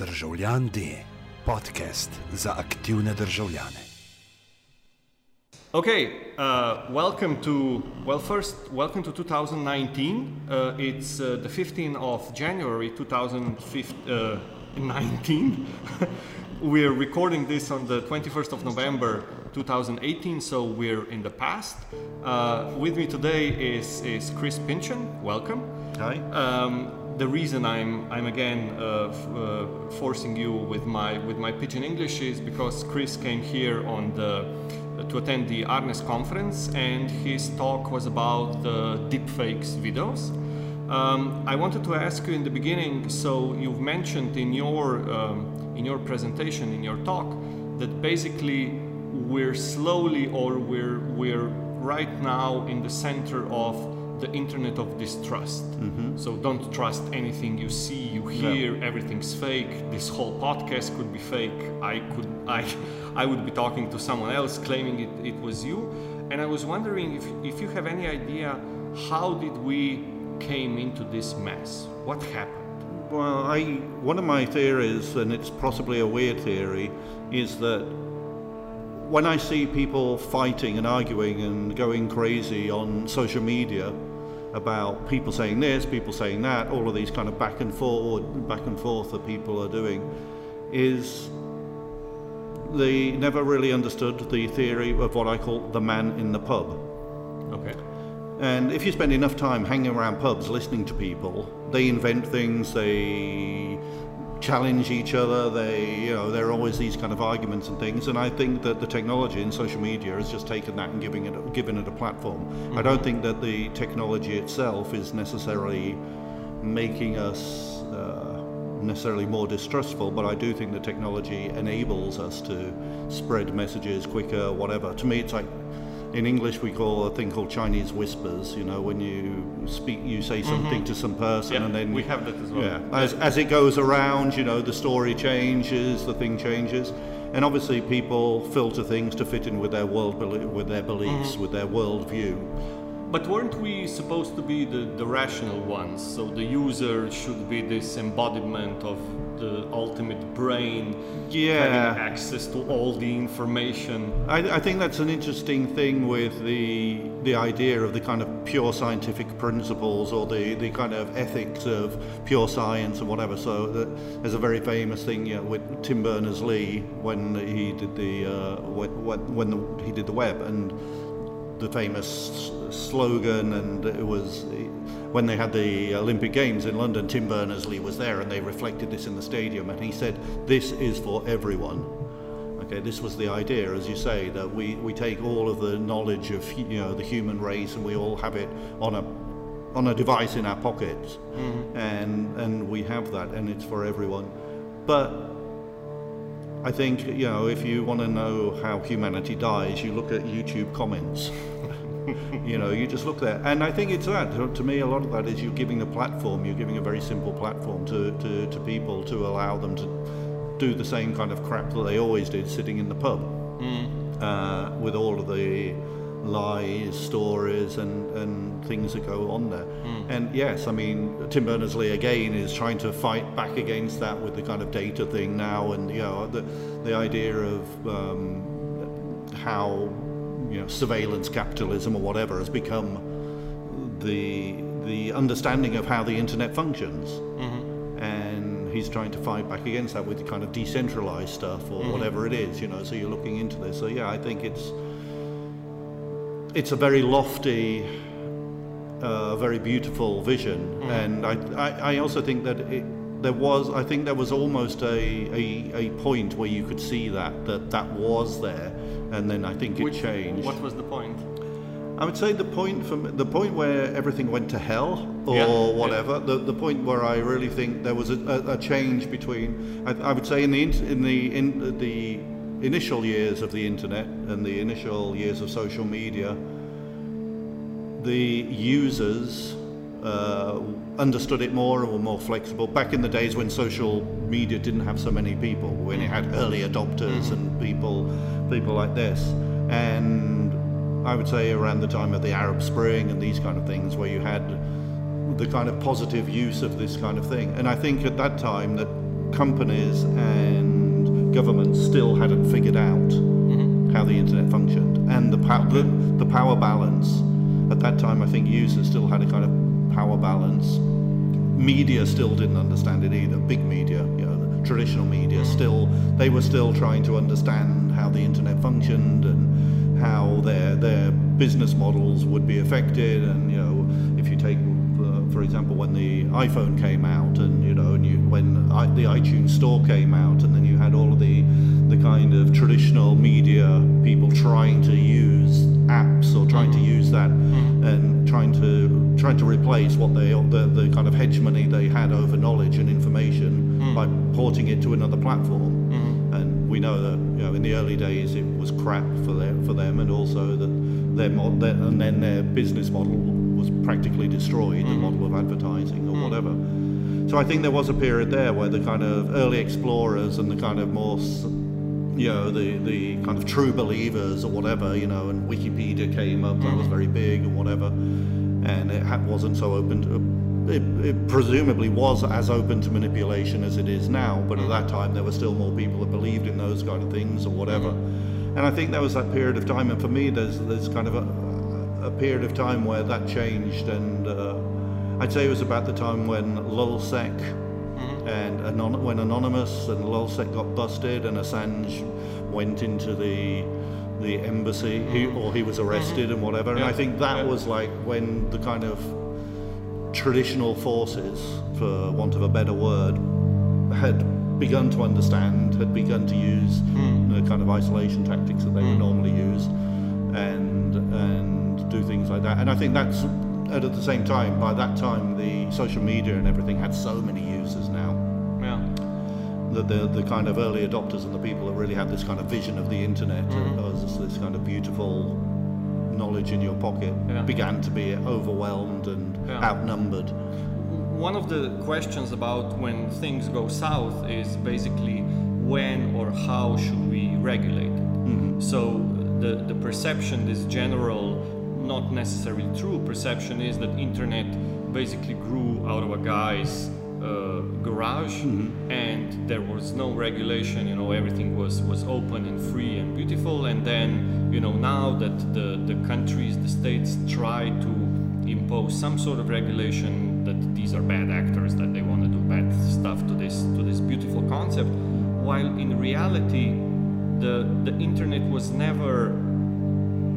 Državljan D, podcast za aktivne državljane. Okay, uh, welcome to, well, first, welcome to 2019. Uh, it's uh, the 15th of January 2019. we're recording this on the 21st of November 2018, so we're in the past. Uh, with me today is, is Chris Pinchen. Welcome. Hi. Um, the reason I'm I'm again uh, uh, forcing you with my with my pidgin English is because Chris came here on the to attend the Arnes conference and his talk was about the deepfakes videos. Um, I wanted to ask you in the beginning. So you've mentioned in your um, in your presentation in your talk that basically we're slowly or we're we're right now in the center of the internet of distrust. Mm-hmm. So don't trust anything you see, you hear, everything's fake. This whole podcast could be fake. I could I I would be talking to someone else claiming it, it was you. And I was wondering if, if you have any idea how did we came into this mess? What happened? Well, I one of my theories, and it's possibly a weird theory, is that when I see people fighting and arguing and going crazy on social media about people saying this, people saying that, all of these kind of back and forward, back and forth that people are doing, is they never really understood the theory of what I call the man in the pub. Okay. And if you spend enough time hanging around pubs listening to people, they invent things, they challenge each other, they, you know, there are always these kind of arguments and things. And I think that the technology in social media has just taken that and giving it, given it a platform. I don't think that the technology itself is necessarily making us uh, necessarily more distrustful, but I do think the technology enables us to spread messages quicker, whatever. To me, it's like in English we call a thing called Chinese whispers. You know, when you speak, you say something mm-hmm. to some person, Yeah, and then we have that as well. Yeah, as, as it goes around, you know, the story changes, the thing changes, and obviously people filter things to fit in with their world, with their beliefs, mm-hmm. with their worldview. But weren't we supposed to be the, the rational ones? So the user should be this embodiment of the ultimate brain, Yeah. having access to all the information. I, I think that's an interesting thing with the the idea of the kind of pure scientific principles or the, the kind of ethics of pure science and whatever. So the, there's a very famous thing yeah, with Tim Berners-Lee when he did the uh, when, when when the, he did the web and the famous slogan and it was when they had the Olympic Games in London Tim Berners-Lee was there and they reflected this in the stadium and he said this is for everyone. Okay, this was the idea, as you say, that we, we take all of the knowledge of you know the human race and we all have it on a on a device in our pockets, mm-hmm. and and we have that, and it's for everyone. But I think you know if you want to know how humanity dies, you look at YouTube comments. you know, you just look there, and I think it's that. To, me, a lot of that is you're giving a platform. You're giving a very simple platform to, to, to people to allow them to do the same kind of crap that they always did, sitting in the pub, uh, with all of the lies, stories, and, and things that go on there. Hmm. And yes, I mean, Tim Berners-Lee again is trying to fight back against that with the kind of data thing now, and you know, the the idea of um, how you know surveillance capitalism or whatever has become the the understanding of how the internet functions. Mm-hmm. And he's trying to fight back against that with the kind of decentralized stuff or mm-hmm. whatever it is you know so you're looking into this. So yeah i think it's it's a very lofty uh, very beautiful vision and I, I, I also think that it, there was I think there was almost a, a, a point where you could see that that that was there and then I think it Which- changed What was the point? I would say the point from the point where everything went to hell or Yeah, yeah. whatever. The, the point where I really think there was a, a, a change between. I, I would say in the in the in the initial years of the internet and the initial years of social media, the users uh, understood it more and were more flexible. Back in the days when social media didn't have so many people, when it had early adopters and people, people like this, and I would say around the time of the Arab Spring and these kind of things, where you had the kind of positive use of this kind of thing. And I think at that time that companies and governments still hadn't figured out how the internet functioned and the, pow- the the power balance. At that time, I think users still had a kind of power balance. Media still didn't understand it either. Big media, you know, the traditional media, still they were still trying to understand how the internet functioned and how their their business models would be affected. And you know, if you take uh, for example, when the iPhone came out, and you know, and you, when I, the iTunes Store came out, and then you had all of the the kind of traditional media people trying to use apps or trying to use that mm. and trying to trying to replace what they the, the kind of hegemony they had over knowledge and information mm. by porting it to another platform. Mm-hmm. And we know that you know in the early days it was crap for them for them, and also that their, mod, their and then their business model was practically destroyed, the mm. model of advertising or whatever. So I think there was a period there where the kind of early explorers and the kind of more you know, the, the kind of true believers or whatever, you know, and Wikipedia came up, that was mm. very big and whatever, and it ha- wasn't so open to, it, it presumably was as open to manipulation as it is now, but at mm. that time there were still more people that believed in those kind of things or whatever. Mm. And I think there was that period of time, and for me, there's, there's kind of a, a period of time where that changed, and uh, I'd say it was about the time when LulzSec mm-hmm. and anon- when Anonymous and Lulzsec got busted and Assange went into the the embassy. He, mm-hmm. or he was arrested mm-hmm. and whatever. And I think that Yeah. was like when the kind of traditional forces for want of a better word had begun to understand had begun to use mm. the kind of isolation tactics that they would mm. normally use and and do things like that. And I think that's and at the same time by that time the social media and everything had so many users now Yeah. that the, the kind of early adopters and the people that really had this kind of vision of the internet mm-hmm. as this, kind of beautiful knowledge in your pocket Yeah. began to be overwhelmed and Yeah. outnumbered. One of the questions about when things go south is basically when or how should we regulate it. Mm-hmm. So the, the perception, this general, not necessarily true perception, is that internet basically grew out of a guy's uh, garage, and there was no regulation. You know, everything was was open and free and beautiful. And then, you know, now that the the countries, the states try to impose some sort of regulation that these are bad actors that they want to do bad stuff to this to this beautiful concept while in reality the the internet was never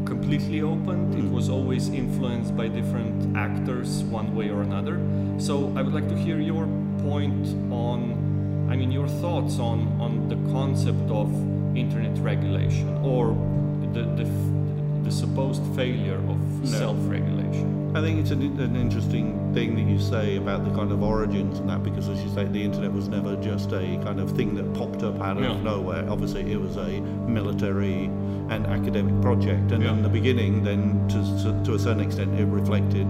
completely opened. It mm-hmm. was always influenced by different actors one way or another. So i would like to hear your point on i mean your thoughts on on the concept of internet regulation or the the, the supposed failure of self-regulation I think it's an, an interesting thing that you say about the kind of origins and that because, as you say, the internet was never just a kind of thing that popped up out of Yeah. nowhere. Obviously, it was a military and academic project, and Yeah. in the beginning, then to, to, to a certain extent, it reflected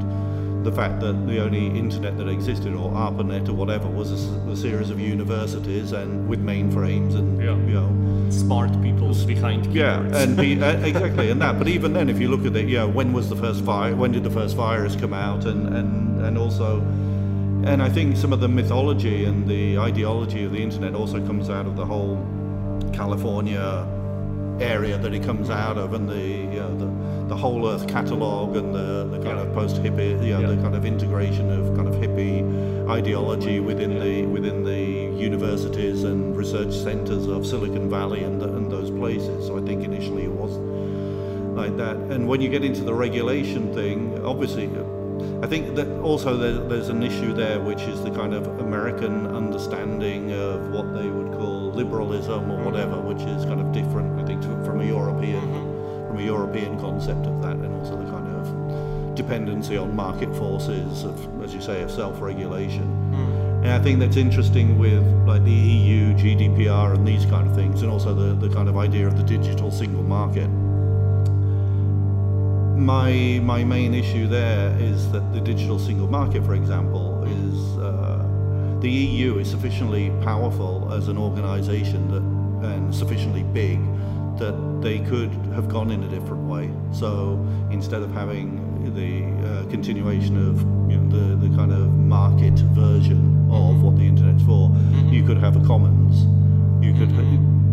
the fact that the only internet that existed, or ARPANET or whatever, was a series of universities and with mainframes and Yeah. you know smart people behind yeah, and be, uh, exactly, and that. But even then, if you look at it, yeah, when was the first fire? When did the first virus come out? And and and also, and I think some of the mythology and the ideology of the internet also comes out of the whole California area that he comes out of, and the you know, the the whole Earth catalog and the, the kind Yeah. of post hippie, you know, Yeah. the kind of integration of kind of hippie ideology within the within the universities and research centers of Silicon Valley and, and those places. So I think initially it was like that. And when you get into the regulation thing, obviously, I think that also there's an issue there, which is the kind of American understanding of what they would call liberalism or whatever, mm-hmm. which is kind of different, I think, from a European mm-hmm. from a European concept of that, and also the kind of dependency on market forces of, as you say, of self-regulation. Mm. And I think that's interesting with like the EU, GDPR, and these kind of things, and also the, the kind of idea of the digital single market. My my main issue there is that the digital single market, for example, is uh, the EU is sufficiently powerful as an organisation that and sufficiently big that they could have gone in a different way. So instead of having the uh, continuation of you know, the, the kind of market version of what the internet's for. You could have a commons. You could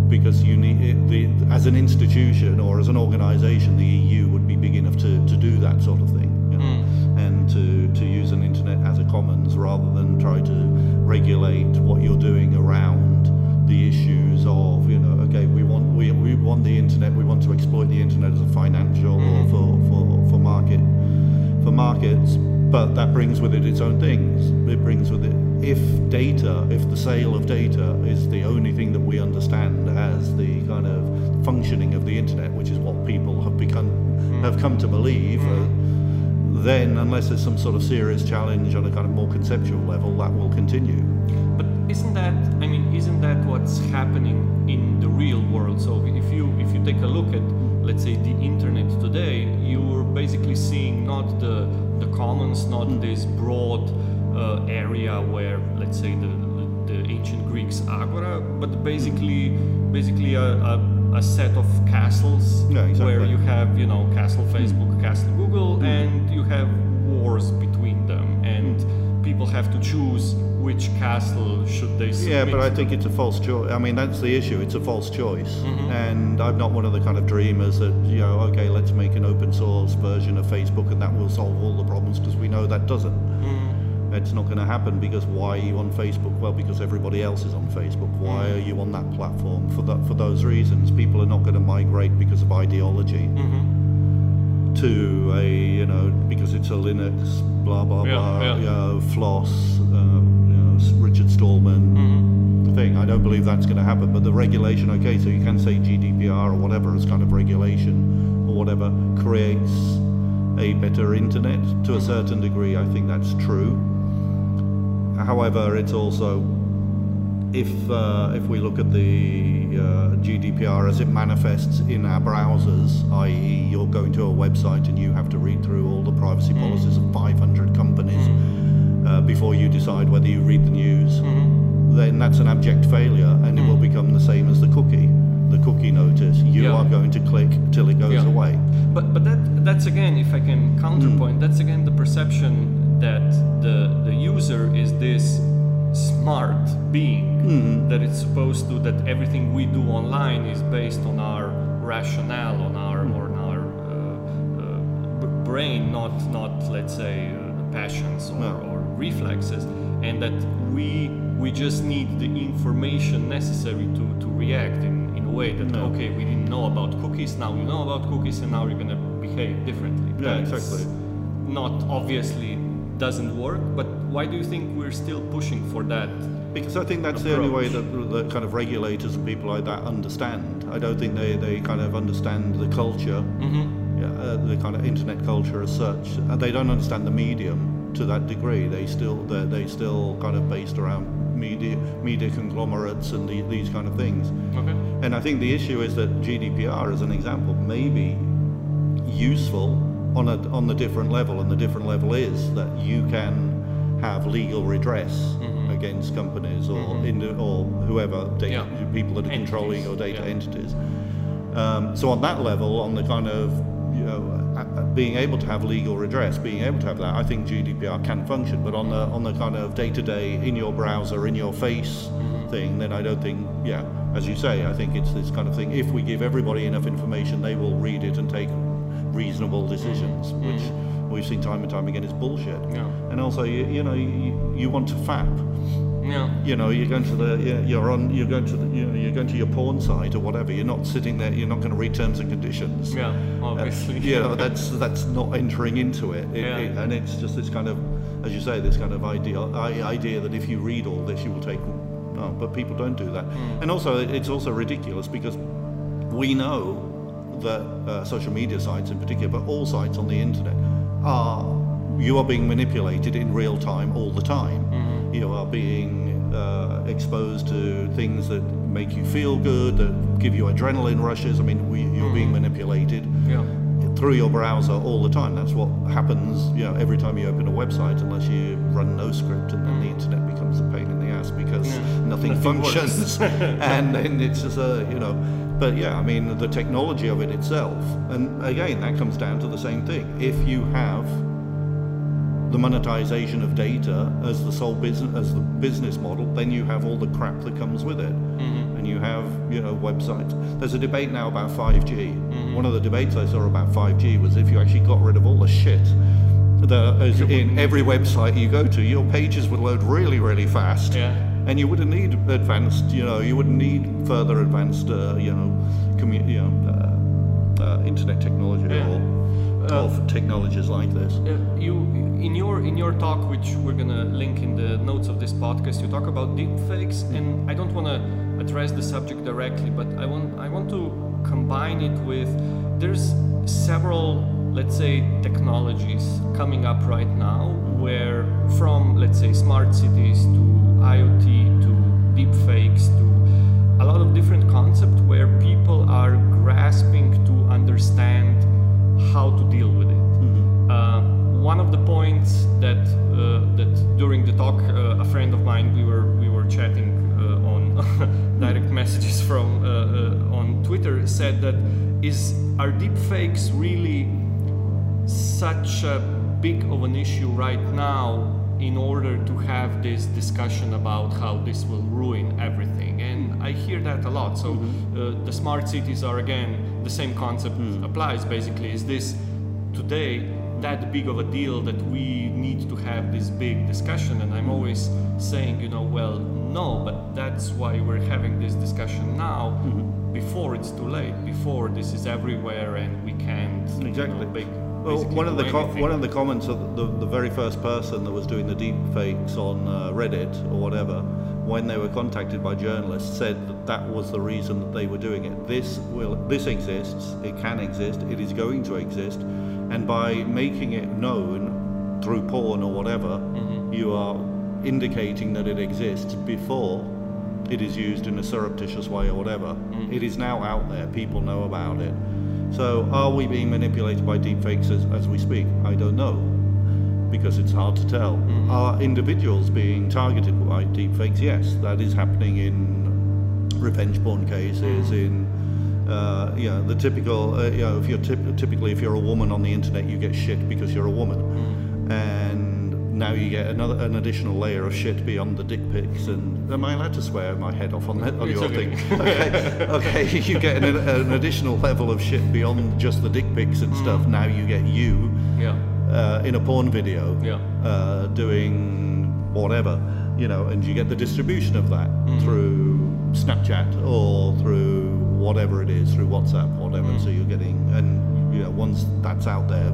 because you need it, the as an institution or as an organisation, the EU would big enough to, to do that sort of thing, you know, hmm. and to, to use an internet as a commons rather than try to regulate what you're doing around the issues of you know okay we want we, we want the internet we want to exploit the internet as a financial or hmm. for, for, for market for markets but that brings with it its own things. It brings with it if data if the sale of data is the only thing that we understand as the kind of functioning of the internet which is what people have become have come to believe uh, then unless there's some sort of serious challenge on a kind of more conceptual level that will continue. But isn't that I mean isn't that what's happening in the real world? So if you if you take a look at let's say the internet today, you're basically seeing not the the commons, not this broad uh, area where let's say the the ancient Greeks agora, but basically basically a, a, a set of castles Yeah, exactly. where you have you know castle Facebook, castle Google, and you have wars between them, and people have to choose which castle should they Yeah, but I think it's a false choice. I mean, that's the issue. It's a false choice. Mm-hmm. And I'm not one of the kind of dreamers that, you know, okay, let's make an open source version of Facebook and that will solve all the problems because we know that doesn't. Mm-hmm. It's not going to happen because why are you on Facebook? Well, because everybody else is on Facebook. Why Mm. are you on that platform? For that, for those reasons, people are not going to migrate because of ideology Mm-hmm. to a, you know, because it's a Linux, blah blah Yeah, blah, yeah. you know, floss, uh, you know, Richard Stallman Mm-hmm. thing. I don't believe that's going to happen. But the regulation, okay, so you can say GDPR or whatever as kind of regulation or whatever creates a better internet to a certain degree. I think that's true. However, it's also if uh, if we look at the uh, GDPR as it manifests in our browsers, i.e., you're going to a website and you have to read through all the privacy policies of 500 companies uh, before you decide whether you read the news, then that's an abject failure, and it will become the same as the cookie. The cookie notice. You Yeah. are going to click till it goes Yeah. away. But but that that's again, if I can counterpoint, that's again the perception that the user is this smart being that it's supposed to that everything we do online is based on our rationale, on our on our uh, uh, b- brain, not not let's say uh, passions or, No. or reflexes, and that we we just need the information necessary to, to react in, in a way that No. okay we didn't know about cookies now you know about cookies and now you're gonna behave differently. Yeah, That's exactly. Not obviously doesn't work, but why do you think we're still pushing for that? Because I think that's the only way that, that kind of regulators and people like that understand. I don't think they, they kind of understand the culture, yeah, uh, the kind of internet culture as such. Uh, they don't understand the medium to that degree. They still they they still kind of based around media media conglomerates and the, these kind of things. Okay. And I think the issue is that GDPR, as an example, may be useful on a on the different level, and the different level is that you can have legal redress mm-hmm. against companies or mm-hmm. indi- or whoever data, Yeah. people that are Entities, controlling your data yeah. entities. Um, so on that level, on the kind of you know being able to have legal redress, being able to have that, I think GDPR can function. But on the mm-hmm. on the kind of day to day in your browser, in your face thing, then I don't think. Yeah, as you say, I think it's this kind of thing. If we give everybody enough information, they will read it and take reasonable decisions, which we've seen time and time again is bullshit. Yeah. And also, you, you know, you, you want to fap Yeah. you know you're going to the you- you're on you're going to the, you know, you're going to your porn site or whatever you're not sitting there you're not going to read terms and conditions Yeah. Uh, Obviously. you know that's that's not entering into it, It- Yeah. it- and it's just this kind of as you say this kind of idea idea that if you read all this you will take no but people don't do that Hmm. and also it's also ridiculous because we know that uh, social media sites in particular but all sites on the internet are you are being manipulated in real time all the time Mm-hmm. you are being uh, exposed to things that make you feel good that give you adrenaline rushes i mean we, you're being manipulated Yeah. through your browser all the time. That's what happens, you know, every time you open a website, unless you run no script, and then the internet becomes a pain in the ass because Yeah. nothing, Nothing functions, and then it's just a, you know. But yeah, I mean, the technology of it itself, and again, that comes down to the same thing. If you have the monetization of data as the sole business as the business model, then you have all the crap that comes with it, Mm-hmm. and you have you know websites. There's a debate now about 5G. Mm-hmm. One of the debates I saw about 5G was if you actually got rid of all the shit that is in every website you go to, your pages would load really really fast. Yeah. And you wouldn't need advanced, you know, you wouldn't need further advanced, uh, you know, commu- you know, uh, uh, internet technology Yeah. or, Uh, or technologies like this. Uh, you in your in your talk, which we're gonna link in the notes of this podcast, you talk about deepfakes, and I don't want to address the subject directly, but I want I want to combine it with there's several let's say technologies coming up right now where from let's say smart cities to IoT to deepfakes to a lot of different concepts where people are grasping to understand how to deal with it. Uh, one of the points that uh, that during the talk, uh, a friend of mine, we were we were chatting uh, on direct messages from uh, uh, on Twitter, said that is are deepfakes really such a big of an issue right now in order to have this discussion about how this will ruin everything. And i hear that a lot. So mm-hmm. uh, the smart cities are again the same concept mm. applies basically. Is this today that big of a deal that we need to have this big discussion? And i'm always saying you know well no but that's why we're having this discussion now mm-hmm. before it's too late before this is everywhere and we can't you know, Exactly. big- Well, one of the co- anything. one of the comments of the, the very first person that was doing the deep fakes on uh, Reddit or whatever, when they were contacted by journalists, said that that was the reason that they were doing it. This will this exists. It can exist. It is going to exist, and by making it known through porn or whatever, you are indicating that it exists before it is used in a surreptitious way or whatever. It is now out there. People know about it. So, are we being manipulated by deepfakes as, as we speak? I don't know, because it's hard to tell. Are individuals being targeted by deepfakes? Yes, that is happening in revenge porn cases. In uh, you know the typical, uh, you know, if you're typ- typically if you're a woman on the internet, you get shit because you're a woman, and now you get another an additional layer of shit beyond the dick pics. And am I allowed to swear my head off on, that, on It's your okay. thing? okay, okay, you get an, an additional level of shit beyond just the dick pics and stuff. Now you get you yeah uh, in a porn video Yeah. uh, doing whatever, you know, and you get the distribution of that through Snapchat or through whatever it is, through WhatsApp, whatever. So you're getting, and you know, once that's out there,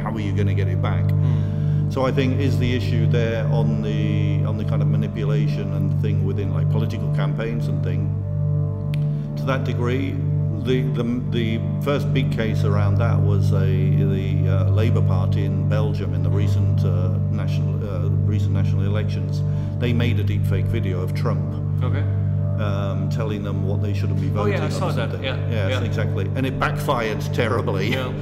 how are you going to get it back? So I think is the issue there on the on the kind of manipulation and thing within like political campaigns and thing. To that degree, the the, the first big case around that was a the uh, Labour Party in Belgium in the recent uh, national uh, recent national elections. They made a deepfake video of Trump okay um, telling them what they shouldn't be voting. Oh, voting yeah, I on saw that, yeah, yes, yeah. exactly. And it backfired terribly. yeah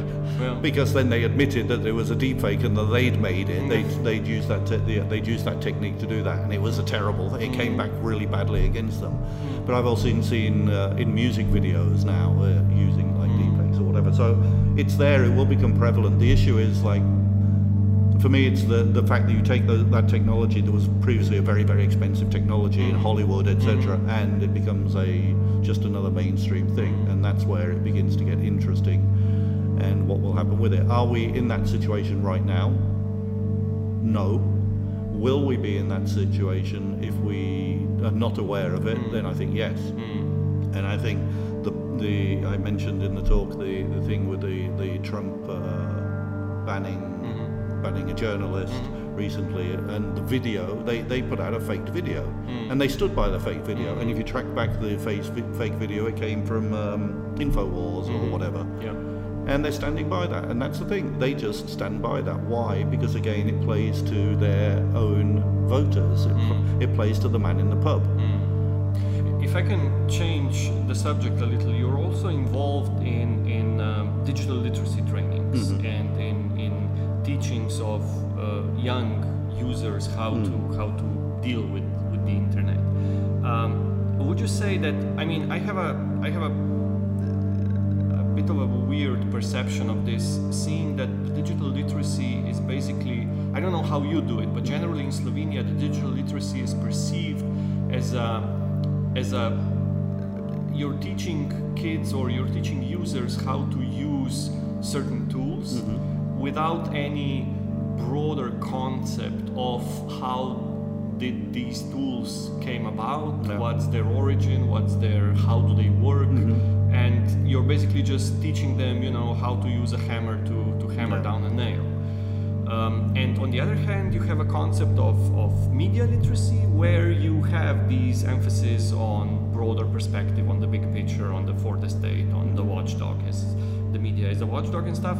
yeah Because then they admitted that it was a deepfake and that they'd made it. They'd, they'd used that te- they'd used that technique to do that, and it was a terrible. It came back really badly against them. But I've also seen uh, in music videos now uh, using like deepfakes or whatever. So it's there. It will become prevalent. The issue is like for me, it's the, the fact that you take the, that technology that was previously a very, very expensive technology in mm. Hollywood, etc., mm-hmm. and it becomes a just another mainstream thing, and that's where it begins to get interesting. And what will happen with it? Are we in that situation right now? No. Will we be in that situation if we are not aware of it? Mm. Then I think yes. Mm. And I think the the I mentioned in the talk the, the thing with the the Trump uh, banning banning a journalist mm. recently, and the video they, they put out a faked video, mm. and they stood by the fake video. Mm. And if you track back the face, fake video, it came from um, Infowars or whatever. yeah And they're standing by that, and that's the thing. They just stand by that. Why? Because again, it plays to their own voters. It, it plays to the man in the pub. If I can change the subject a little, you're also involved in in um, digital literacy trainings mm-hmm. and in, in teachings of uh, young users how to how to deal with, with the internet. Um, would you say that? I mean, I have a I have a a bit of a weird perception of this, seeing that digital literacy is basically I don't know how you do it, but generally in Slovenia, the digital literacy is perceived as a as a you're teaching kids or you're teaching users how to use certain tools mm-hmm. Without any broader concept of how did these tools came about yeah. what's their origin what's their how do they work mm-hmm. and you're basically just teaching them you know how to use a hammer to, to hammer yeah. down a nail um, and on the other hand, you have a concept of, of media literacy where you have these emphasis on broader perspective, on the big picture, on the fourth estate, on the watchdog as the media is a watchdog and stuff,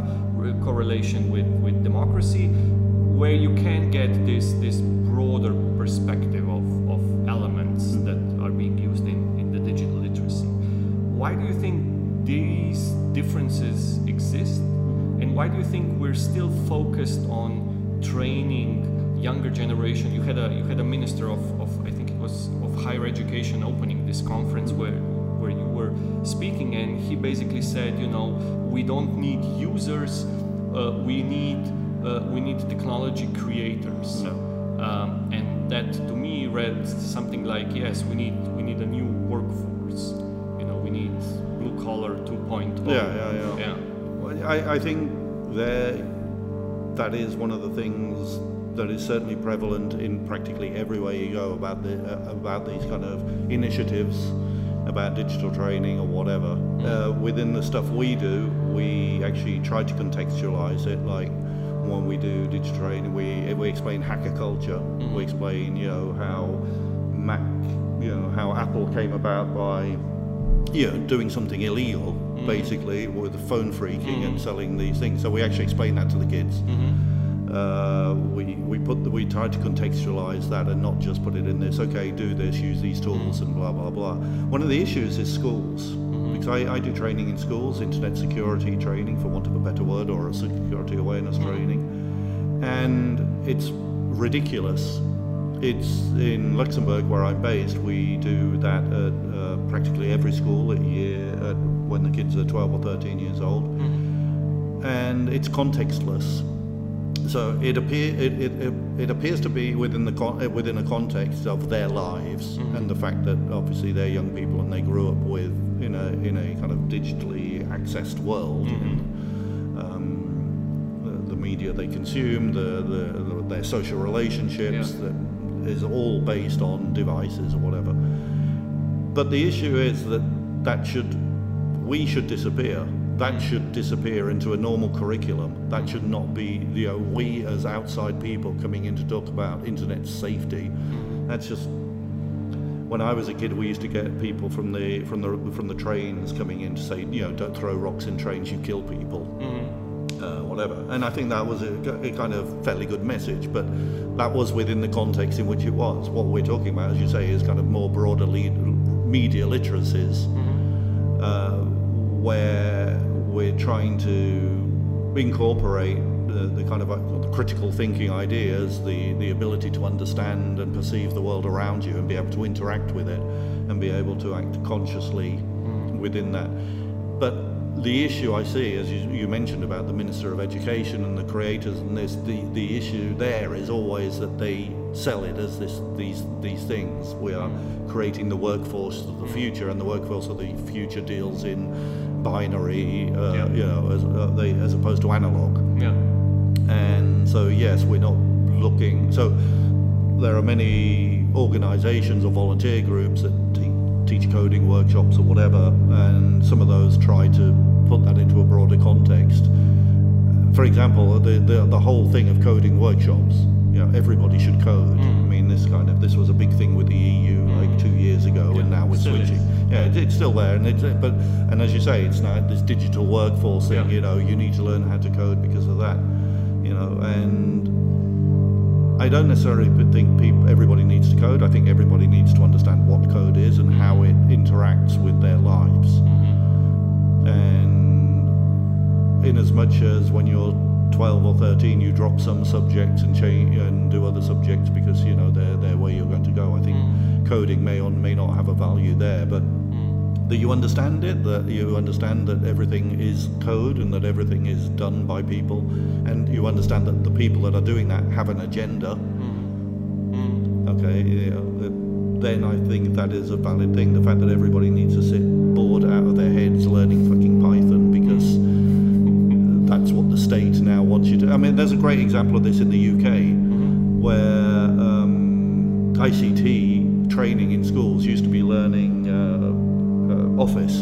correlation with, with democracy, where you can get this, this broader perspective of, of elements mm-hmm. that are being used in, in the digital literacy. Why do you think these differences exist? And why do you think we're still focused on training younger generation? You had a you had a minister of, of I think it was of higher education opening this conference where were speaking, and he basically said, you know, we don't need users, uh, we need uh, we need technology creators. Um, and that to me read something like, yes, we need we need a new workforce. You know, we need blue collar 2.0. Yeah, yeah, yeah. yeah. I, I think there that is one of the things that is certainly prevalent in practically everywhere you go about the uh, about these kind of initiatives about digital training or whatever. Mm. Uh, within the stuff we do, we actually try to contextualize it. Like when we do digital training, we we explain hacker culture. Mm. We explain you know how Mac, you know how Apple came about by you know doing something illegal mm-hmm. basically with phone phreaking mm-hmm. and selling these things. So we actually explain that to the kids. Mm-hmm. Uh, we we put the, we try to contextualize that and not just put it in this. Okay, do this, use these tools, and blah blah blah. One of the issues is schools mm-hmm. because I, I do training in schools, internet security training, for want of a better word, or a security awareness mm-hmm. training, and it's ridiculous it's in Luxembourg where I'm based. We do that at uh, practically every school at year at when the kids are 12 or 13 years old, mm-hmm. and it's contextless. So it appear it, it, it, it, appears to be within the con- within a context of their lives mm-hmm. and the fact that obviously they're young people and they grew up with in a in a kind of digitally accessed world. Mm-hmm. And, um, the, the, media they consume, the, the, the their social relationships, yeah. the, is all based on devices or whatever. But the issue is that that should, we should disappear. That should disappear into a normal curriculum. That should not be, you know, we as outside people coming in to talk about internet safety. That's just when I was a kid, we used to get people from the from the from the trains coming in to say, you know, don't throw rocks in trains, you kill people. Mm-hmm uh, whatever. And I think that was a, a, kind of fairly good message, but that was within the context in which it was. What we're talking about, as you say, is kind of more broader lead, media literacies, mm-hmm. uh, where we're trying to incorporate the, the kind of uh, the critical thinking ideas, the, the ability to understand and perceive the world around you and be able to interact with it and be able to act consciously mm-hmm. within that. But the issue I see, as you, you, mentioned about the Minister of Education and the creators, and this, the, the issue there is always that they sell it as this, these, these things. We are creating the workforce of the future, and the workforce of the future deals in binary, uh, yeah. you know, as, uh, they, as opposed to analog. Yeah. And so, yes, we're not looking. So, there are many organizations or volunteer groups that teach coding workshops or whatever, and some of those try to put that into a broader context. For example, the, the, the whole thing of coding workshops, you know, everybody should code. Mm. I mean, this kind of this was a big thing with the EU mm. like two years ago, yeah, and now we're switching. Is. Yeah, it, it's still there, and it's but and as you say, it's now this digital workforce thing. Yeah. You know, you need to learn how to code because of that. You know, and I don't necessarily think people, everybody needs to code. I think everybody needs to understand what code is and how it interacts with their lives. Mm-hmm. And in as much as when you're 12 or 13, you drop some subjects and change and do other subjects because you know they're, they're where you're going to go. I think mm. coding may or may not have a value there, but mm. that you understand it, that you understand that everything is code and that everything is done by people, and you understand that the people that are doing that have an agenda. Okay, you know, that- then I think that is a valid thing. The fact that everybody needs to sit bored out of their heads learning fucking Python because that's what state now wants you to. I mean, there's a great example of this in the UK where um, ICT training in schools used to be learning uh, uh, Office.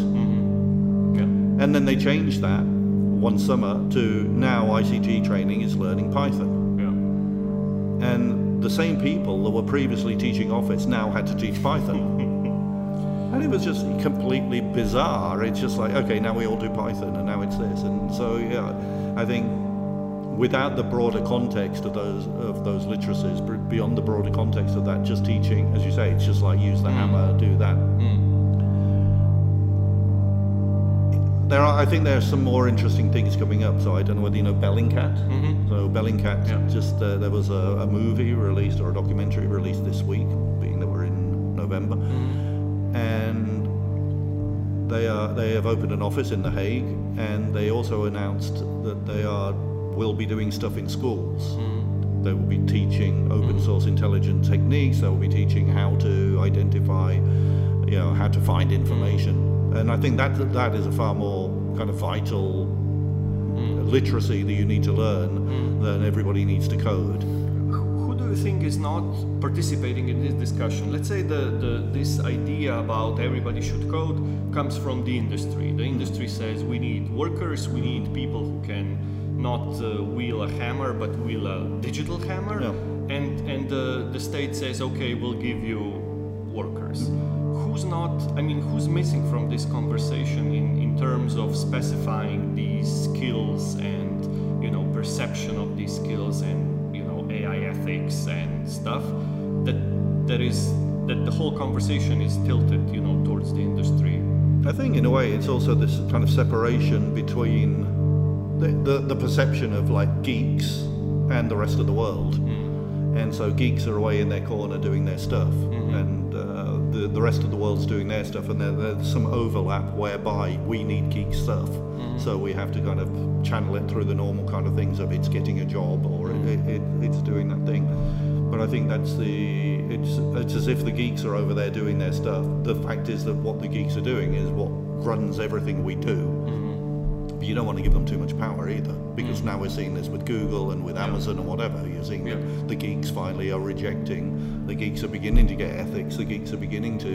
Yeah. And then they changed that one summer to now ICT training is learning Python. Yeah. And the same people that were previously teaching Office now had to teach Python. and it was just completely bizarre. It's just like, okay, now we all do Python and now this. And so, yeah, I think without the broader context of those of those literacies, beyond the broader context of that, just teaching, as you say, it's just like use the mm. hammer, do that. Mm. There are, I think there are some more interesting things coming up. So I don't know whether you know Bellingcat. Mm-hmm. So Bellingcat, Yeah. just uh, there was a, a movie released or a documentary released this week, being that we're in November, mm-hmm. and they are they have opened an office in The Hague, and they also announced that they are will be doing stuff in schools. Hmm. They will be teaching open hmm. source intelligent techniques. They will be teaching how to identify, you know, how to find information. Hmm. And I think that that is a far more kind of vital literacy that you need to learn than everybody needs to code. You think is not participating in this discussion? Let's say the, the this idea about everybody should code comes from the industry. The industry says we need workers, we need people who can not uh, wheel a hammer but wheel a digital hammer. Yeah. And and the, the state says okay, we'll give you workers. Who's not? I mean, who's missing from this conversation in, in terms of specifying these skills and you know perception of these skills and you know AI ethics and stuff that that is that the whole conversation is tilted you know towards the industry. I think, in a way, it's also this kind of separation between the, the, the perception of like geeks and the rest of the world. And so geeks are away in their corner doing their stuff, uh, the, the rest of the world's doing their stuff, and there, there's some overlap whereby we need geek stuff. Mm-hmm. So we have to kind of channel it through the normal kind of things of it's getting a job or it, mm-hmm. it, it, it's doing that thing. But I think that's the it's it's as if the geeks are over there doing their stuff. The fact is that what the geeks are doing is what runs everything we do. Mm-hmm. But you don't want to give them too much power either, because now we're seeing this with Google and with Amazon and whatever. You're seeing Yeah. that the geeks finally are rejecting. The geeks are beginning to get ethics. The geeks are beginning to,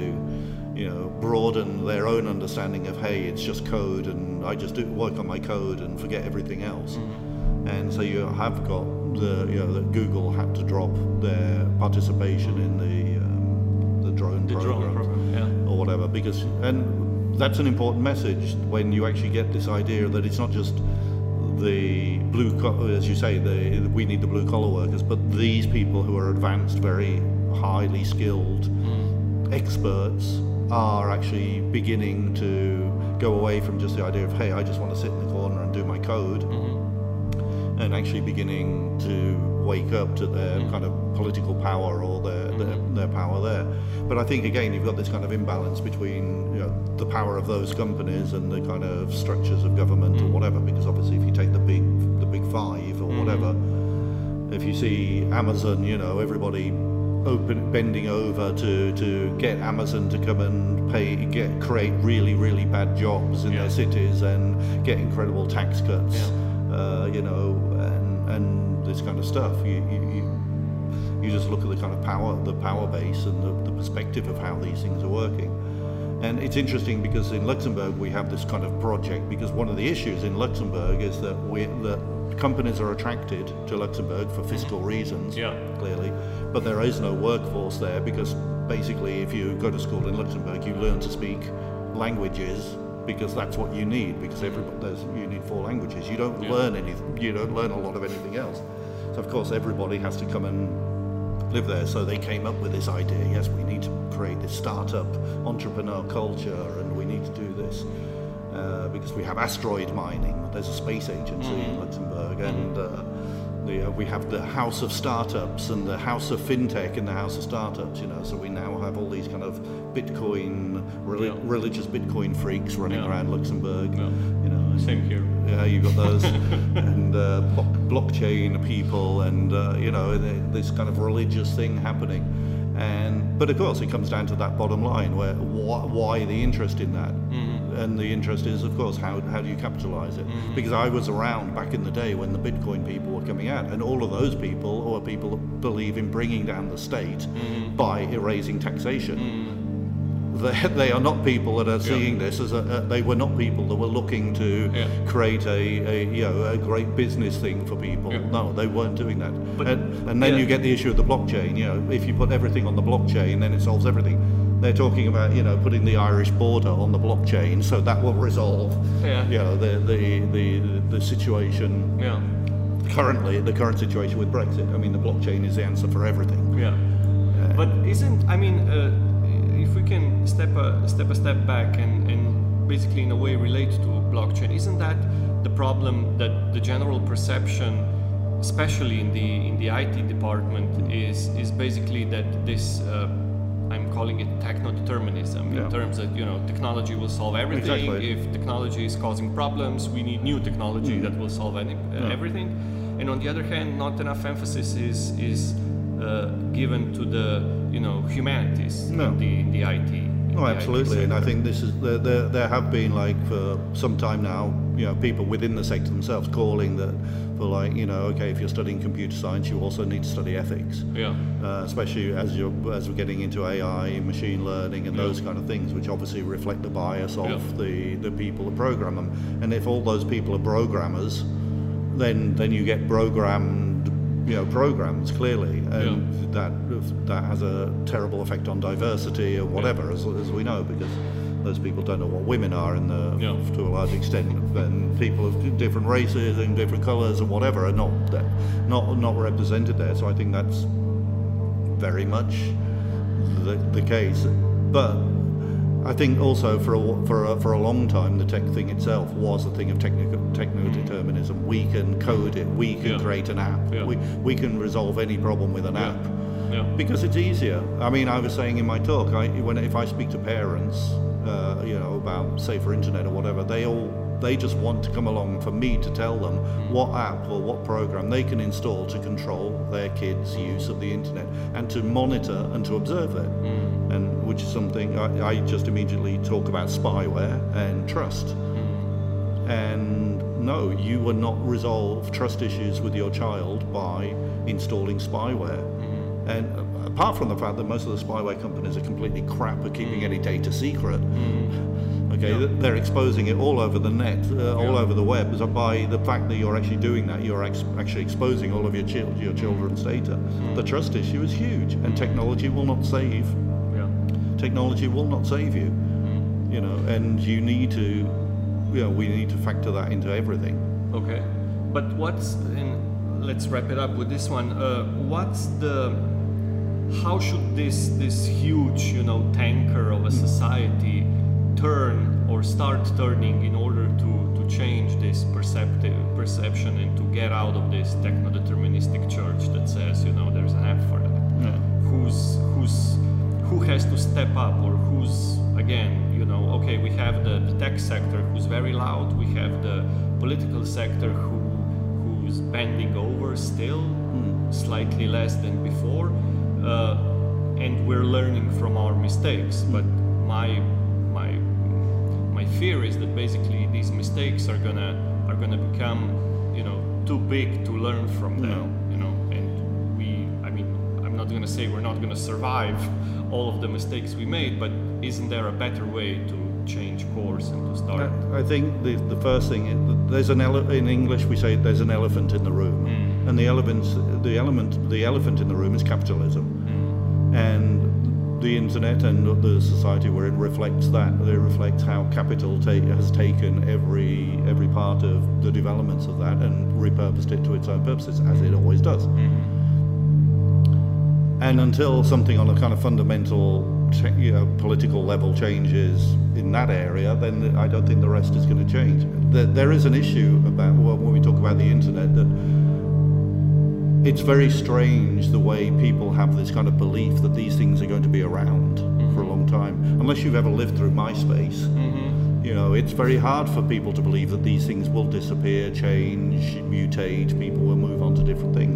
you know, broaden their own understanding of hey, it's just code, and I just do work on my code and forget everything else. And so you have got the, you know, that Google had to drop their participation in the um, the drone The drone program program, yeah. or whatever because and that's an important message when you actually get this idea that it's not just the blue co- as you say the we need the blue collar workers but these people who are advanced very highly skilled mm. experts are actually beginning to go away from just the idea of hey I just want to sit in the corner and do my code mm-hmm. and actually beginning to wake up to their mm. kind of political power or their, their, mm-hmm. their power there. But I think again you've got this kind of imbalance between the power of those companies and the kind of structures of government or whatever. Because obviously, if you take the big the big five or whatever, if you see Amazon, you know everybody open bending over to to get Amazon to come and pay get create really really bad jobs in Yeah. their cities and get incredible tax cuts Yeah. uh, you know, and and this kind of stuff. You, you, you, you just look at the kind of power, the power base, and the, the perspective of how these things are working. And it's interesting because in Luxembourg we have this kind of project because one of the issues in Luxembourg is that we that companies are attracted to Luxembourg for fiscal reasons, Yeah. clearly, but there is no workforce there because basically if you go to school in Luxembourg you learn to speak languages because that's what you need because everybody there's you need four languages you don't Yeah. learn anything you don't learn a lot of anything else so of course everybody has to come and live there so they came up with this idea yes we need to create this startup entrepreneur culture and we need to do this uh, because we have asteroid mining there's a space agency in Luxembourg and uh, the, uh, we have the house of startups and the house of fintech and the house of startups. You know, so we now have all these kind of Bitcoin, reli- Yeah. religious Bitcoin freaks running Yeah. around Luxembourg. Yeah. You. Know, and- Same here. yeah, you've got those, and uh, block, blockchain people, and uh, you know this kind of religious thing happening. And but of course, it comes down to that bottom line, where wh- why the interest in that, and the interest is, of course, how how do you capitalize it? Because I was around back in the day when the Bitcoin people were coming out, and all of those people are people that believe in bringing down the state by erasing taxation they, they are not people that are seeing this as a, uh, they were not people that were looking to Yeah. create a, a you know a great business thing for people. Yeah. No, they weren't doing that. But- and, and then yeah. you get the issue of the blockchain. You know, if you put everything on the blockchain, then it solves everything. They're talking about you know putting the Irish border on the blockchain, so that will resolve Yeah. you know the the the, the situation Yeah. currently the current situation with Brexit. I mean, the blockchain is the answer for everything. Yeah. But isn't I mean, uh, if we can step a step a step back and, and basically in a way relate to blockchain, isn't that the problem that the general perception, especially in the in the IT department, is is basically that this. Uh, I'm calling it techno-determinism Yeah. in terms that you know technology will solve everything. Exactly. If technology is causing problems, we need new technology that will solve any, uh, Yeah. everything. And on the other hand, not enough emphasis is is uh, given to the you know humanities No. in the in the IT. in Oh, the IT absolutely, and I think this is there, there. There have been like for some time now, you know, people within the sector themselves calling that for like, you know, okay, if you're studying computer science, you also need to study ethics, yeah, uh, especially as you're as we're getting into AI, machine learning, and Yeah. those kind of things, which obviously reflect the bias of Yeah. the the people that program them. And if all those people are programmers, then then you get programmed, you know, programs clearly, and that that has a terrible effect on diversity or whatever, as, as we know, because those people don't know what women are in the Yeah. to a large extent, and people of different races and different colours and whatever are not not not represented there. So I think that's very much the, the case, but. I think also for a, for a, for a long time the tech thing itself was a thing of technical techno determinism. Mm. We can code it. We can Yeah. create an app. Yeah. We we can resolve any problem with an Yeah. app because it's easier. I mean, I was saying in my talk, I, when if I speak to parents, uh, you know, about safer internet or whatever, they all they just want to come along for me to tell them mm. what app or what program they can install to control their kids' use of the internet and to monitor and to observe it. Mm. And which is something I, I just immediately talk about spyware and trust. And no, you will not resolve trust issues with your child by installing spyware. And uh, apart from the fact that most of the spyware companies are completely crap at keeping any data secret, okay, Yeah. they're exposing it all over the net, uh, all over the web. So by the fact that you're actually doing that, you're ex- actually exposing all of your, chil- your children's data. The trust issue is huge, and technology will not save yeah, technology will not save you you know and you need to you know we need to factor that into everything okay. But what's in? Let's wrap it up with this one. Uh, what's the? How should this this huge you know tanker of a society turn or start turning in order to to change this perceptive perception and to get out of this techno-deterministic church that says you know there's an app for that. who's who's to step up or who's again you know okay we have the, the tech sector who's very loud we have the political sector who who's bending over still hmm. slightly less than before uh, and we're learning from our mistakes. Hmm. But my my my fear is that basically these mistakes are gonna are gonna become you know too big to learn from hmm. them not gonna say we're not gonna survive all of the mistakes we made but isn't there a better way to change course and to start? I think the, the first thing is- there's an ele- in English we say there's an elephant in the room, mm. and the elephant the element the elephant in the room is capitalism, mm. and the internet and the society we're in reflects that. It reflects how capital ta- has taken every every part of the developments of that and repurposed it to its own purposes, as it mm. always does. Mm-hmm. And until something on a kind of fundamental you know, political level changes in that area, then I don't think the rest is going to change. There, there is an issue about well, when we talk about the internet that it's very strange the way people have this kind of belief that these things are going to be around for a mm-hmm. long time. Unless you've ever lived through MySpace, mm-hmm. you know, it's very hard for people to believe that these things will disappear, change, mutate. People will move on to different things.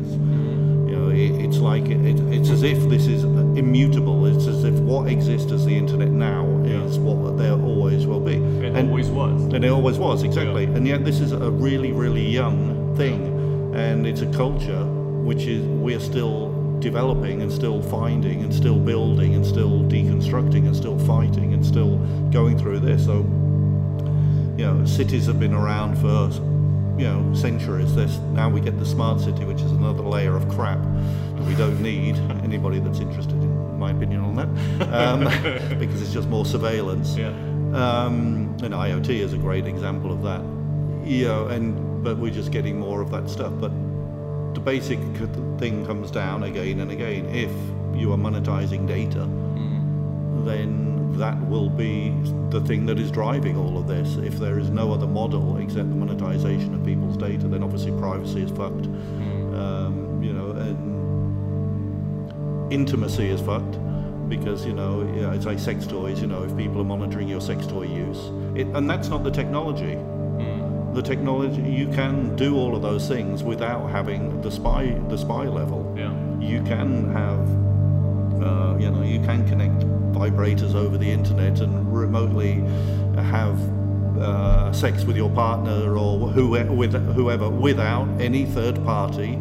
You know, it, it's like it, it, it's as if this is immutable. It's as if what exists as the internet now is what there always will be. It And- always was. and it always was, exactly. Yeah. And yet this is a really, really young thing. And it's a culture which is we're still developing and still finding and still building and still deconstructing and still fighting and still going through this. So, you know, cities have been around for, you know, centuries. This now we get the smart city, which is another layer of crap we don't need. Anybody that's interested in my opinion on that, um, because it's just more surveillance. Yeah. Um, and IoT is a great example of that. You know, and but we're just getting more of that stuff. But the basic thing comes down again and again. If you are monetizing data, then that will be the thing that is driving all of this. If there is no other model except the monetization of people's data, then obviously privacy is fucked. Um, intimacy is fucked because you know it's like sex toys. You know, if people are monitoring your sex toy use, it, and that's not the technology. The technology you can do all of those things without having the spy the spy level. Yeah. You can have uh, you know you can connect vibrators over the internet and remotely have uh, sex with your partner or whoever, with whoever without any third party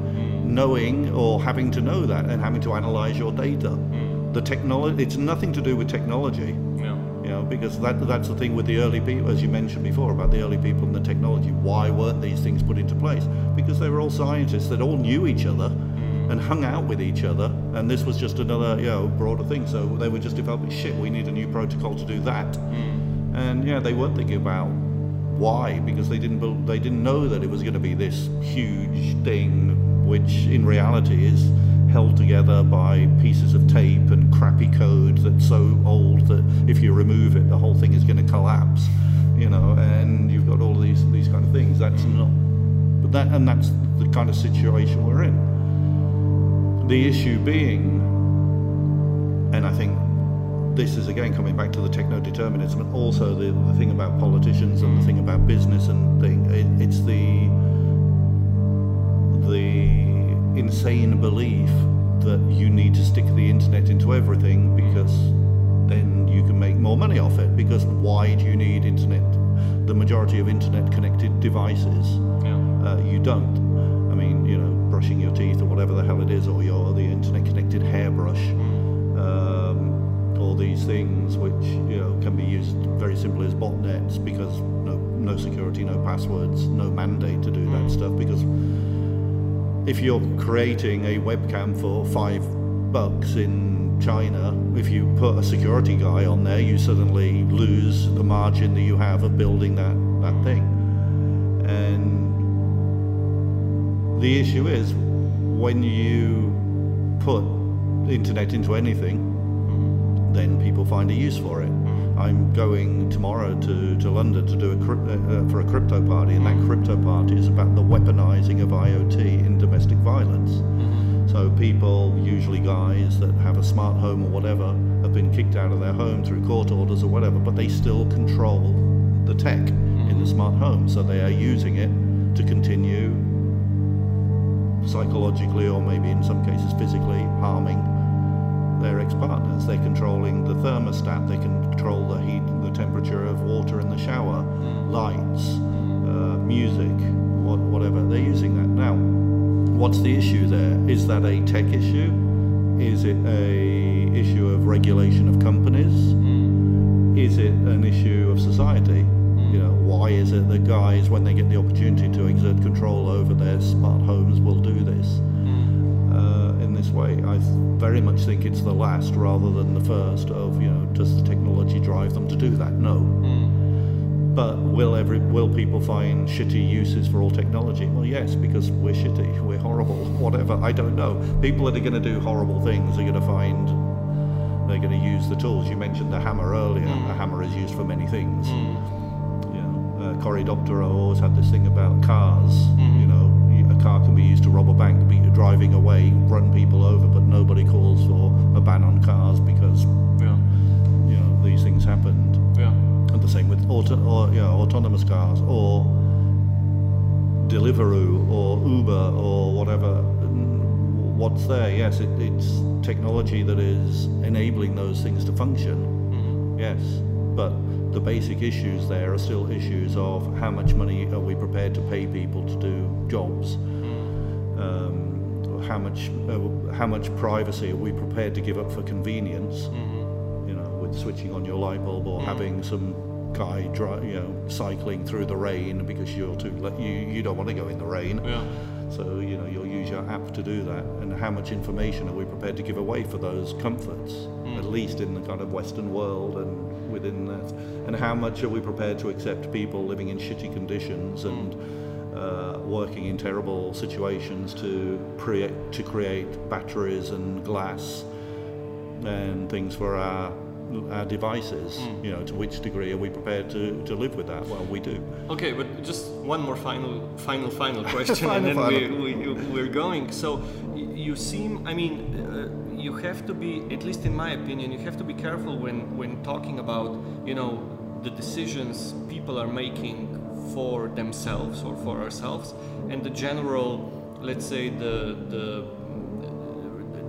knowing or having to know that and having to analyze your data. Hmm. The technology it's nothing to do with technology. Yeah. You know, because that, that's the thing with the early people, as you mentioned before, about the early people and the technology. Why weren't these things put into place? Because they were all scientists that all knew each other hmm. and hung out with each other, and this was just another, you know, broader thing. So they were just developing shit. We need a new protocol to do that, hmm. and yeah, they weren't thinking about why because they didn't bel- they didn't know that it was going to be this huge thing, which in reality is held together by pieces of tape and crappy code that's so old that if you remove it, the whole thing is going to collapse. You know, and you've got all these these kind of things. That's not, but that and that's the kind of situation we're in. The issue being, and I think this is again coming back to the techno determinism and also the, the thing about politicians and the thing about business and thing it, it's the the insane belief that you need to stick the internet into everything because then you can make more money off it because why do you need internet the majority of internet connected devices Yeah. uh, you don't. I mean, you know, brushing your teeth or whatever the hell it is, or your the internet-connected hairbrush, um, all these things which you know can be used very simply as botnets because no no security, no passwords, no mandate to do that stuff. Because if you're creating a webcam for five bucks in China, if you put a security guy on there, you suddenly lose the margin that you have of building that that thing. And the issue is when you put the internet into anything, mm-hmm. then people find a use for it. I'm going tomorrow to, to London to do a crypto, uh, uh, for a crypto party, and that hmm. crypto party is about the weaponizing of IoT in domestic violence. Mm-hmm. So people, usually guys that have a smart home or whatever, have been kicked out of their home through court orders or whatever, but they still control the tech in the mm-hmm. smart home. So they are using it to continue psychologically or maybe in some cases physically harming their ex-partners. They're controlling the thermostat. They can control the heat, and the temperature of water in the shower, hmm. lights, hmm. uh, music, what, whatever. They're using that now. What's the issue there? Is that a tech issue? Is it a issue of regulation of companies? Hmm. Is it an issue of society? You know, why is it that guys, when they get the opportunity to exert control over their smart homes, will do this uh, in this way? I very much think it's the last rather than the first. Of you know, does the technology drive them to do that? No. But will every will people find shitty uses for all technology? Well, yes, because we're shitty, we're horrible, whatever. I don't know. People that are going to do horrible things are going to find they're going to use the tools. You mentioned the hammer earlier. A hammer is used for many things. You know, uh, Cory Doctorow always had this thing about cars. You know, a car can be used to rob a bank, be driving away, run people over, but nobody calls for a ban on cars because Yeah. you know these things happened. Yeah. And the same with auto, or, you know, autonomous cars or Deliveroo or Uber or whatever. Mm, What's there? Yes, it, it's technology that is enabling those things to function. Mhm. Yes, but the basic issues there are still issues of how much money are we prepared to pay people to do jobs. Um, how much uh, how much privacy are we prepared to give up for convenience? Mhm. With switching on your light bulb or mm. having some guy dri- you know cycling through the rain because you're too you you don't want to go in the rain. Yeah. So you know you'll use your app to do that. And how much information are we prepared to give away for those comforts? At mm. least in the kind of Western world and within that. And how much are we prepared to accept people living in shitty conditions mm. and uh, working in terrible situations to pre- to create batteries and glass and things for our our devices. Hmm. You know, to which degree are we prepared to, to live with that? Well, we do. Okay, but just one more final, final, final question, and then final. We, we, we're going. So you seem, I mean, uh, you have to be, at least in my opinion, you have to be careful when when talking about, you know, the decisions people are making for themselves or for ourselves, and the general, let's say, the the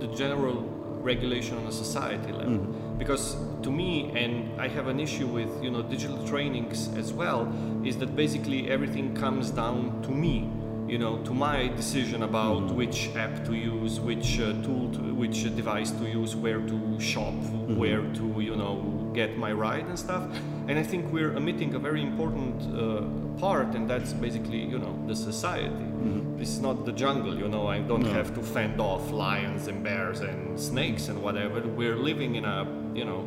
the general regulation on a society level mm-hmm. Because to me and i have an issue with you know digital trainings as well is that basically everything comes down to me you know to my decision about which app to use which uh, tool to which device to use where to shop where to you know get my ride and stuff. And i think we're omitting a very important uh, part and that's basically you know the society. This is not the jungle you know i don't have to fend off lions and bears and snakes and whatever. We're living in a you know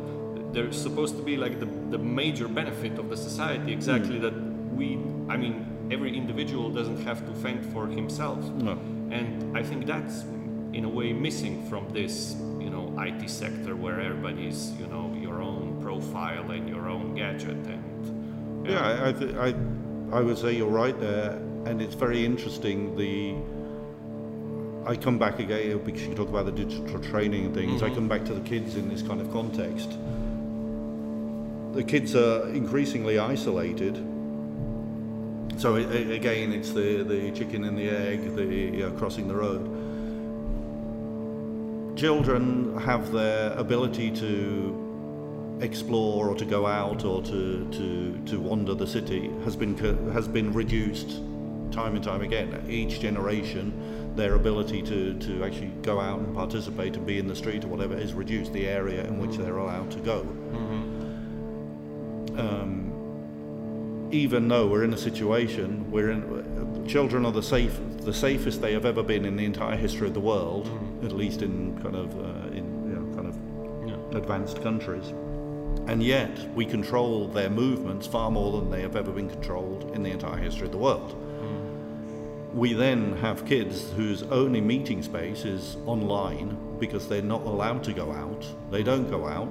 there's supposed to be like the, the major benefit of the society hmm. exactly that we i mean every individual doesn't have to fend for himself No. and i think that's in a way missing from this you know it sector where everybody's you know your own profile and your own gadget and Yeah, I, I, th- I, I would say you're right there, and it's very interesting. The I come back again because you talk about the digital training and things. I come back to the kids in this kind of context. The kids are increasingly isolated. So a- a- again, it's the, the chicken and the egg, the uh, crossing the road. Children have their ability to explore or to go out or to, to, to wander the city has been has been reduced time and time again. Each generation, their ability to, to actually go out and participate and be in the street or whatever is reduced. The area in which they're allowed to go. Um, even though we're in a situation, we're in, children are the safe, the safest they have ever been in the entire history of the world, at least in kind of uh, in you know, kind of yeah. advanced countries. And yet, we control their movements far more than they have ever been controlled in the entire history of the world. We then have kids whose only meeting space is online because they're not allowed to go out. They don't go out.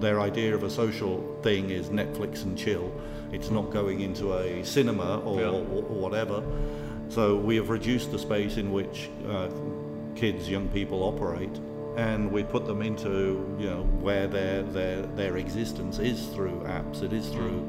Their idea of a social thing is Netflix and chill. It's not going into a cinema or, Yeah. or, or whatever. So we have reduced the space in which uh, kids, young people operate, and we put them into you know where their their their existence is through apps. It is through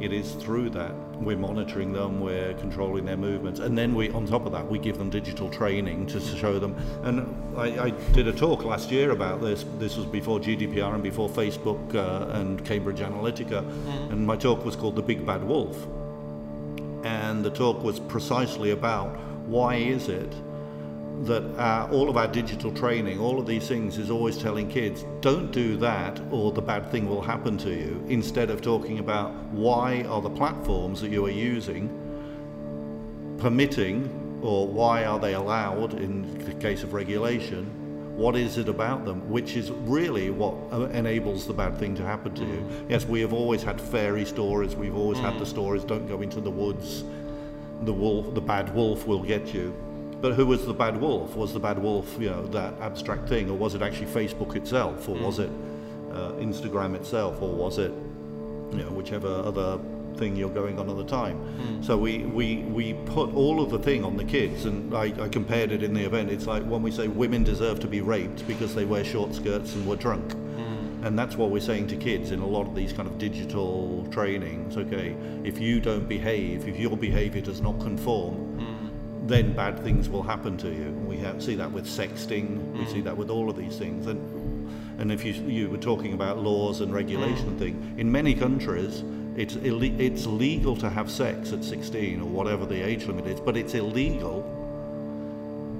it is through that we're monitoring them, we're controlling their movements, and then we on top of that we give them digital training to show them. And I, I did a talk last year about this. This was before GDPR and before Facebook uh, and Cambridge Analytica, and my talk was called "The Big Bad Wolf." and the talk was precisely about why is it that uh, all of our digital training, all of these things, is always telling kids, don't do that or the bad thing will happen to you, instead of talking about why are the platforms that you are using permitting or why are they allowed in the case of regulation what is it about them? Which is really what uh, enables the bad thing to happen to you. Yes we have always had fairy stories. We've always had the stories don't go into the woods. The wolf the bad wolf will get you but who was the bad wolf was the bad wolf you know that abstract thing or was it actually facebook itself or was hmm. it uh, instagram itself or was it you know whichever other thing you're going on at the time. Hmm. So we, we, we put all of the thing on the kids, and I, I compared it in the event. It's like when we say women deserve to be raped because they wear short skirts and were drunk. Hmm. And that's what we're saying to kids in a lot of these kind of digital trainings. Okay, if you don't behave, if your behavior does not conform, then bad things will happen to you. We have, see that with sexting, we see mm. that with all of these things. And, and if you, you were talking about laws and regulation and thing, in many countries, it's, it's legal to have sex at 16 or whatever the age limit is, but it's illegal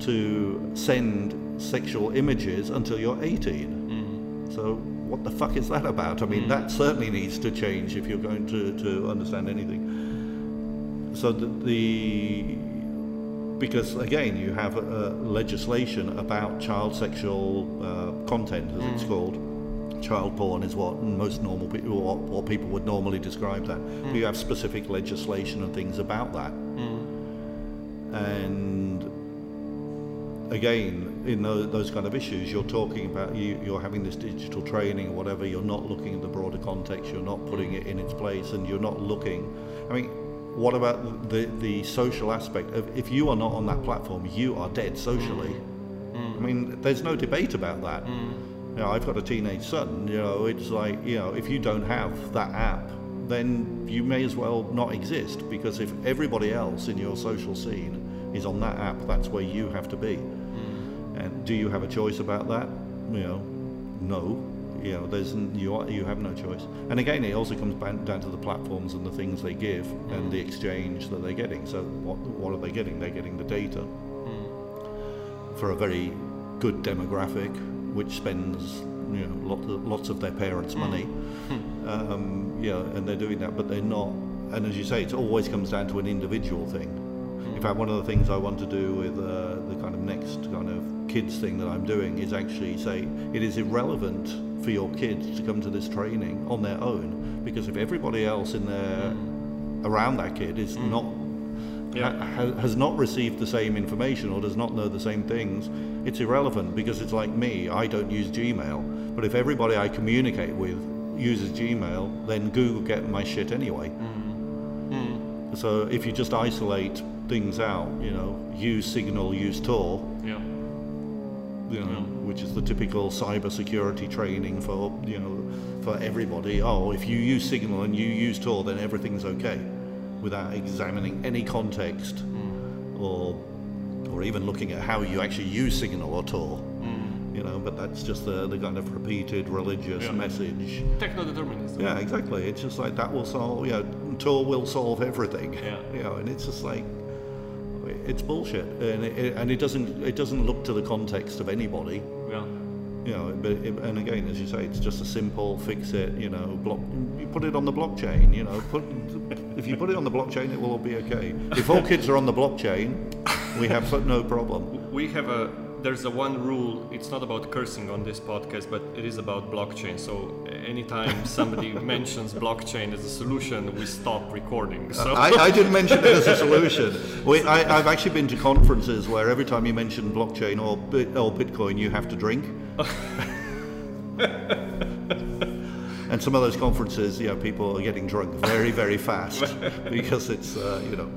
to send sexual images until you're 18. Mm. So what the fuck is that about? I mean, that certainly needs to change if you're going to, to understand anything. So the, the because again, you have uh, legislation about child sexual uh, content, as it's called. Child porn is what most normal people, what people would normally describe that. But you have specific legislation and things about that. And again, in those, those kind of issues, you're talking about you, you're having this digital training or whatever. You're not looking at the broader context. You're not putting it in its place, and you're not looking. I mean, what about the the social aspect of if you are not on that platform, you are dead socially. Mm. I mean, there's no debate about that. Mm. You know, I've got a teenage son. You know, it's like you know, if you don't have that app, then you may as well not exist because if everybody else in your social scene is on that app, that's where you have to be. Mm. And do you have a choice about that? You know, no. You know, there's you are, you have no choice. And again, it also comes back down to the platforms and the things they give and the exchange that they're getting. So what what are they getting? They're getting the data for a very good demographic, which spends you know lot, lots of their parents' money. Um, yeah, and they're doing that, but they're not. And as you say, it always comes down to an individual thing. In fact, one of the things I want to do with uh, the kind of next kind of kids thing that I'm doing is actually say it is irrelevant for your kids to come to this training on their own because if everybody else in there around that kid is mm. not Yeah. ha- ha- has not received the same information or does not know the same things, it's irrelevant because it's like me. I don't use Gmail, but if everybody I communicate with uses Gmail, then Google get my shit anyway. Mm. Mm. So if you just isolate things out, you know, use Signal, use Tor, Yeah. You know, which is the typical cybersecurity training for you know for everybody. Oh, if you use Signal and you use Tor, then everything's okay, without examining any context hmm. or or even looking at how you actually use Signal or Tor. Hmm. You know, but that's just the, the kind of repeated religious Yeah. message. Techno-determinism. Yeah, exactly. It's just like that will solve. You know, Tor will solve everything. Yeah. You know, and it's just like it's bullshit, and it, and it doesn't it doesn't look to the context of anybody. Yeah. You know, but it, and again, as you say, it's just a simple fix it. You know, block. You put it on the blockchain. You know, put if you put it on the blockchain, it will all be okay. If all kids are on the blockchain, we have no problem. We have a there's a one rule. It's not about cursing on this podcast, but it is about blockchain. So anytime somebody mentions blockchain as a solution, we stop recording. So I, I didn't mention it as a solution. We, I, I've actually been to conferences where every time you mention blockchain or, or Bitcoin, you have to drink. and some of those conferences, you know, people are getting drunk very, very fast because it's, uh, you know,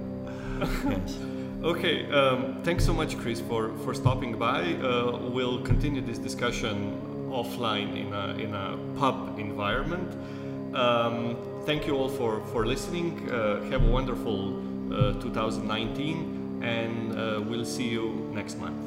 yes. Okay, um, thanks so much, Chris, for, for stopping by. Uh, we'll continue this discussion offline in a, in a pub environment. Um, thank you all for, for listening. Uh, have a wonderful uh, 2019, and uh, we'll see you next month.